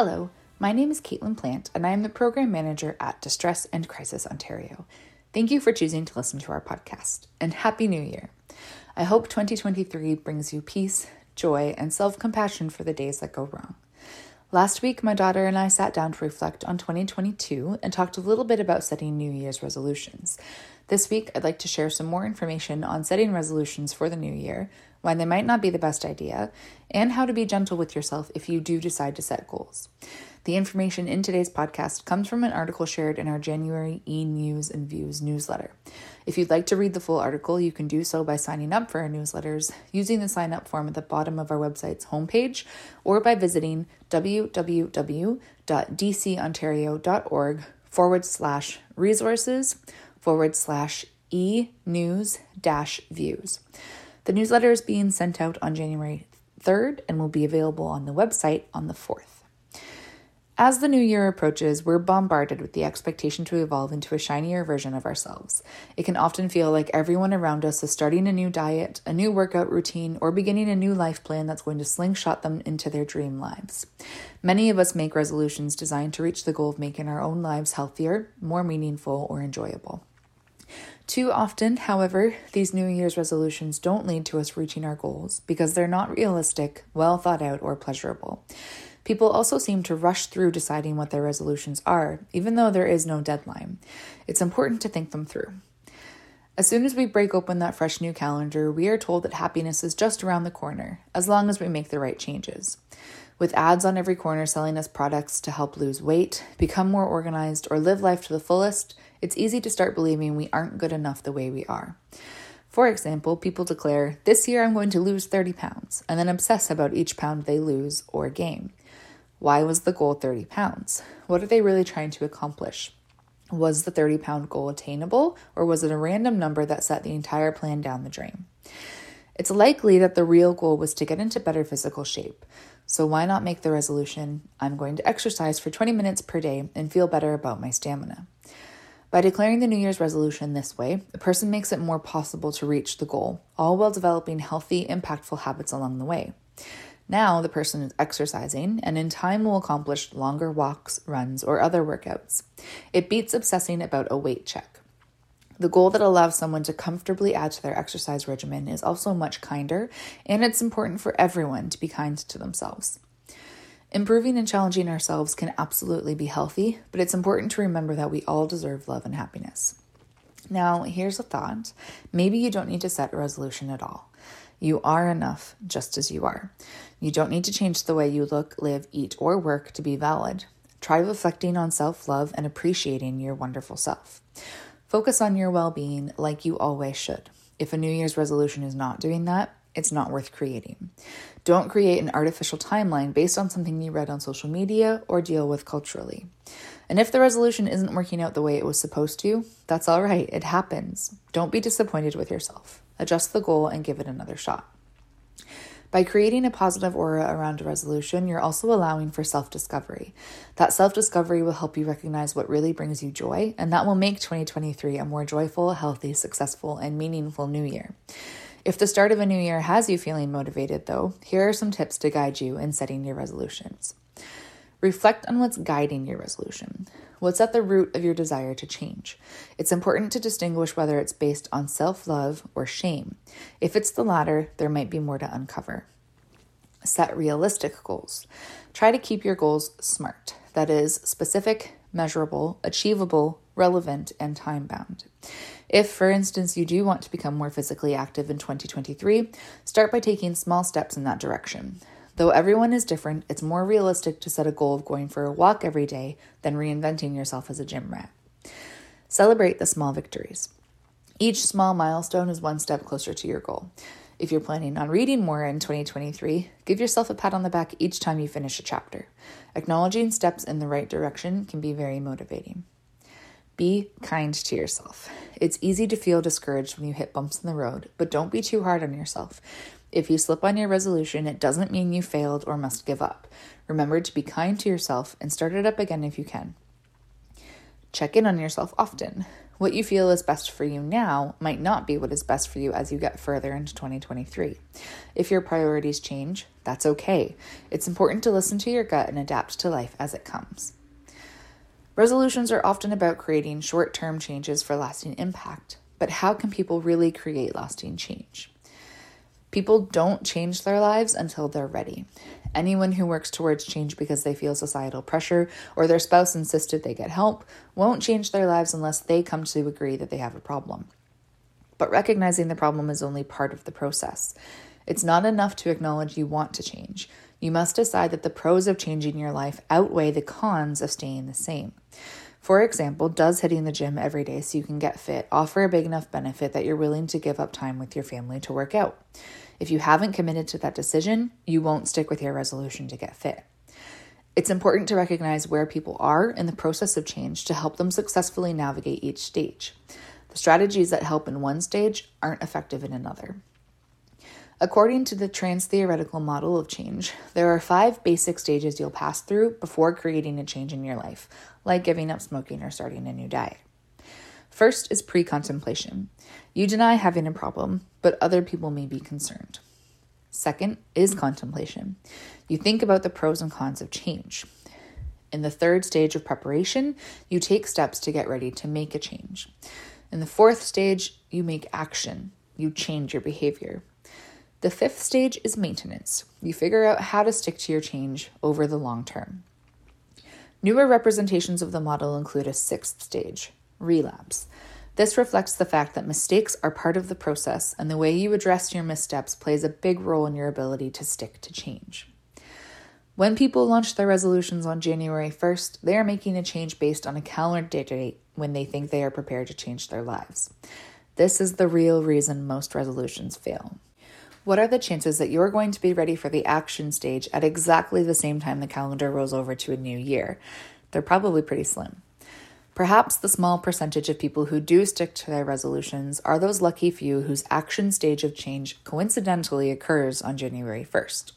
Hello, my name is Caitlin Plant, and I am the Program Manager at Distress and Crisis Ontario. Thank you for choosing to listen to our podcast, and Happy New Year! I hope 2023 brings you peace, joy, and self compassion for the days that go wrong. Last week, my daughter and I sat down to reflect on 2022 and talked a little bit about setting New Year's resolutions. This week, I'd like to share some more information on setting resolutions for the new year, why they might not be the best idea, and how to be gentle with yourself if you do decide to set goals. The information in today's podcast comes from an article shared in our January e News and Views newsletter. If you'd like to read the full article, you can do so by signing up for our newsletters using the sign up form at the bottom of our website's homepage or by visiting www.dcontario.org forward slash resources forward slash e news dash views. The newsletter is being sent out on January 3rd and will be available on the website on the 4th. As the new year approaches, we're bombarded with the expectation to evolve into a shinier version of ourselves. It can often feel like everyone around us is starting a new diet, a new workout routine, or beginning a new life plan that's going to slingshot them into their dream lives. Many of us make resolutions designed to reach the goal of making our own lives healthier, more meaningful, or enjoyable. Too often, however, these New Year's resolutions don't lead to us reaching our goals because they're not realistic, well thought out, or pleasurable. People also seem to rush through deciding what their resolutions are, even though there is no deadline. It's important to think them through. As soon as we break open that fresh new calendar, we are told that happiness is just around the corner, as long as we make the right changes. With ads on every corner selling us products to help lose weight, become more organized, or live life to the fullest, it's easy to start believing we aren't good enough the way we are. For example, people declare, This year I'm going to lose 30 pounds, and then obsess about each pound they lose or gain. Why was the goal 30 pounds? What are they really trying to accomplish? Was the 30 pound goal attainable, or was it a random number that set the entire plan down the drain? It's likely that the real goal was to get into better physical shape. So, why not make the resolution I'm going to exercise for 20 minutes per day and feel better about my stamina? By declaring the New Year's resolution this way, the person makes it more possible to reach the goal, all while developing healthy, impactful habits along the way. Now the person is exercising and in time will accomplish longer walks, runs, or other workouts. It beats obsessing about a weight check. The goal that allows someone to comfortably add to their exercise regimen is also much kinder, and it's important for everyone to be kind to themselves. Improving and challenging ourselves can absolutely be healthy, but it's important to remember that we all deserve love and happiness. Now, here's a thought maybe you don't need to set a resolution at all. You are enough just as you are. You don't need to change the way you look, live, eat, or work to be valid. Try reflecting on self love and appreciating your wonderful self. Focus on your well being like you always should. If a New Year's resolution is not doing that, it's not worth creating. Don't create an artificial timeline based on something you read on social media or deal with culturally. And if the resolution isn't working out the way it was supposed to, that's all right, it happens. Don't be disappointed with yourself. Adjust the goal and give it another shot. By creating a positive aura around a resolution, you're also allowing for self discovery. That self discovery will help you recognize what really brings you joy, and that will make 2023 a more joyful, healthy, successful, and meaningful new year. If the start of a new year has you feeling motivated, though, here are some tips to guide you in setting your resolutions. Reflect on what's guiding your resolution. What's at the root of your desire to change? It's important to distinguish whether it's based on self love or shame. If it's the latter, there might be more to uncover. Set realistic goals. Try to keep your goals SMART that is, specific, measurable, achievable, relevant, and time bound. If, for instance, you do want to become more physically active in 2023, start by taking small steps in that direction. Though everyone is different, it's more realistic to set a goal of going for a walk every day than reinventing yourself as a gym rat. Celebrate the small victories. Each small milestone is one step closer to your goal. If you're planning on reading more in 2023, give yourself a pat on the back each time you finish a chapter. Acknowledging steps in the right direction can be very motivating. Be kind to yourself. It's easy to feel discouraged when you hit bumps in the road, but don't be too hard on yourself. If you slip on your resolution, it doesn't mean you failed or must give up. Remember to be kind to yourself and start it up again if you can. Check in on yourself often. What you feel is best for you now might not be what is best for you as you get further into 2023. If your priorities change, that's okay. It's important to listen to your gut and adapt to life as it comes. Resolutions are often about creating short term changes for lasting impact, but how can people really create lasting change? People don't change their lives until they're ready. Anyone who works towards change because they feel societal pressure or their spouse insisted they get help won't change their lives unless they come to agree that they have a problem. But recognizing the problem is only part of the process. It's not enough to acknowledge you want to change. You must decide that the pros of changing your life outweigh the cons of staying the same. For example, does hitting the gym every day so you can get fit offer a big enough benefit that you're willing to give up time with your family to work out? If you haven't committed to that decision, you won't stick with your resolution to get fit. It's important to recognize where people are in the process of change to help them successfully navigate each stage. The strategies that help in one stage aren't effective in another. According to the trans theoretical model of change, there are five basic stages you'll pass through before creating a change in your life, like giving up smoking or starting a new diet. First is pre contemplation. You deny having a problem, but other people may be concerned. Second is contemplation. You think about the pros and cons of change. In the third stage of preparation, you take steps to get ready to make a change. In the fourth stage, you make action. You change your behavior. The fifth stage is maintenance. You figure out how to stick to your change over the long term. Newer representations of the model include a sixth stage, relapse. This reflects the fact that mistakes are part of the process, and the way you address your missteps plays a big role in your ability to stick to change. When people launch their resolutions on January 1st, they are making a change based on a calendar date when they think they are prepared to change their lives. This is the real reason most resolutions fail. What are the chances that you're going to be ready for the action stage at exactly the same time the calendar rolls over to a new year? They're probably pretty slim. Perhaps the small percentage of people who do stick to their resolutions are those lucky few whose action stage of change coincidentally occurs on January 1st.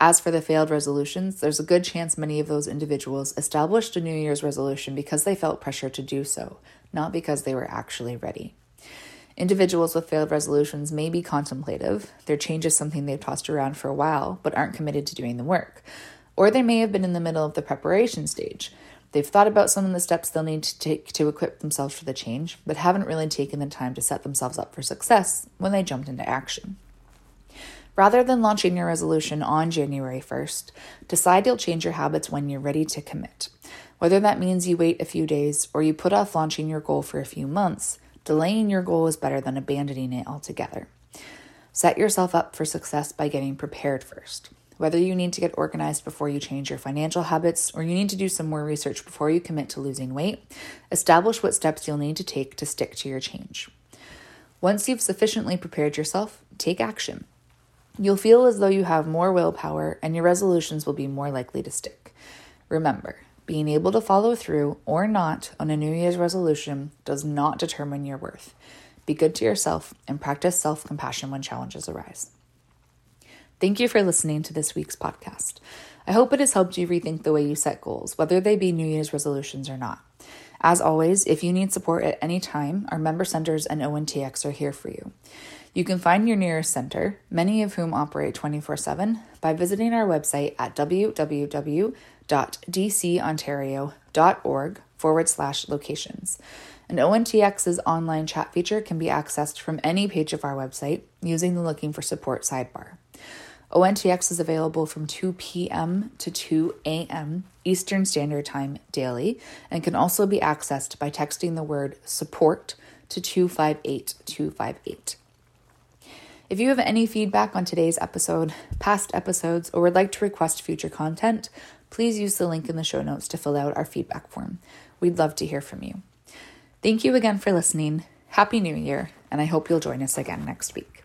As for the failed resolutions, there's a good chance many of those individuals established a New Year's resolution because they felt pressure to do so, not because they were actually ready. Individuals with failed resolutions may be contemplative. Their change is something they've tossed around for a while, but aren't committed to doing the work. Or they may have been in the middle of the preparation stage. They've thought about some of the steps they'll need to take to equip themselves for the change, but haven't really taken the time to set themselves up for success when they jumped into action. Rather than launching your resolution on January 1st, decide you'll change your habits when you're ready to commit. Whether that means you wait a few days or you put off launching your goal for a few months, delaying your goal is better than abandoning it altogether. Set yourself up for success by getting prepared first. Whether you need to get organized before you change your financial habits or you need to do some more research before you commit to losing weight, establish what steps you'll need to take to stick to your change. Once you've sufficiently prepared yourself, take action. You'll feel as though you have more willpower and your resolutions will be more likely to stick. Remember, being able to follow through or not on a New Year's resolution does not determine your worth. Be good to yourself and practice self compassion when challenges arise. Thank you for listening to this week's podcast. I hope it has helped you rethink the way you set goals, whether they be New Year's resolutions or not. As always, if you need support at any time, our member centers and ONTX are here for you. You can find your nearest center, many of whom operate 24 7, by visiting our website at www.dcontario.org forward slash locations. An ONTX's online chat feature can be accessed from any page of our website using the Looking for Support sidebar. ONTX is available from 2 p.m. to 2 a.m. Eastern Standard Time daily and can also be accessed by texting the word support to 258 258. If you have any feedback on today's episode, past episodes, or would like to request future content, please use the link in the show notes to fill out our feedback form. We'd love to hear from you. Thank you again for listening. Happy New Year, and I hope you'll join us again next week.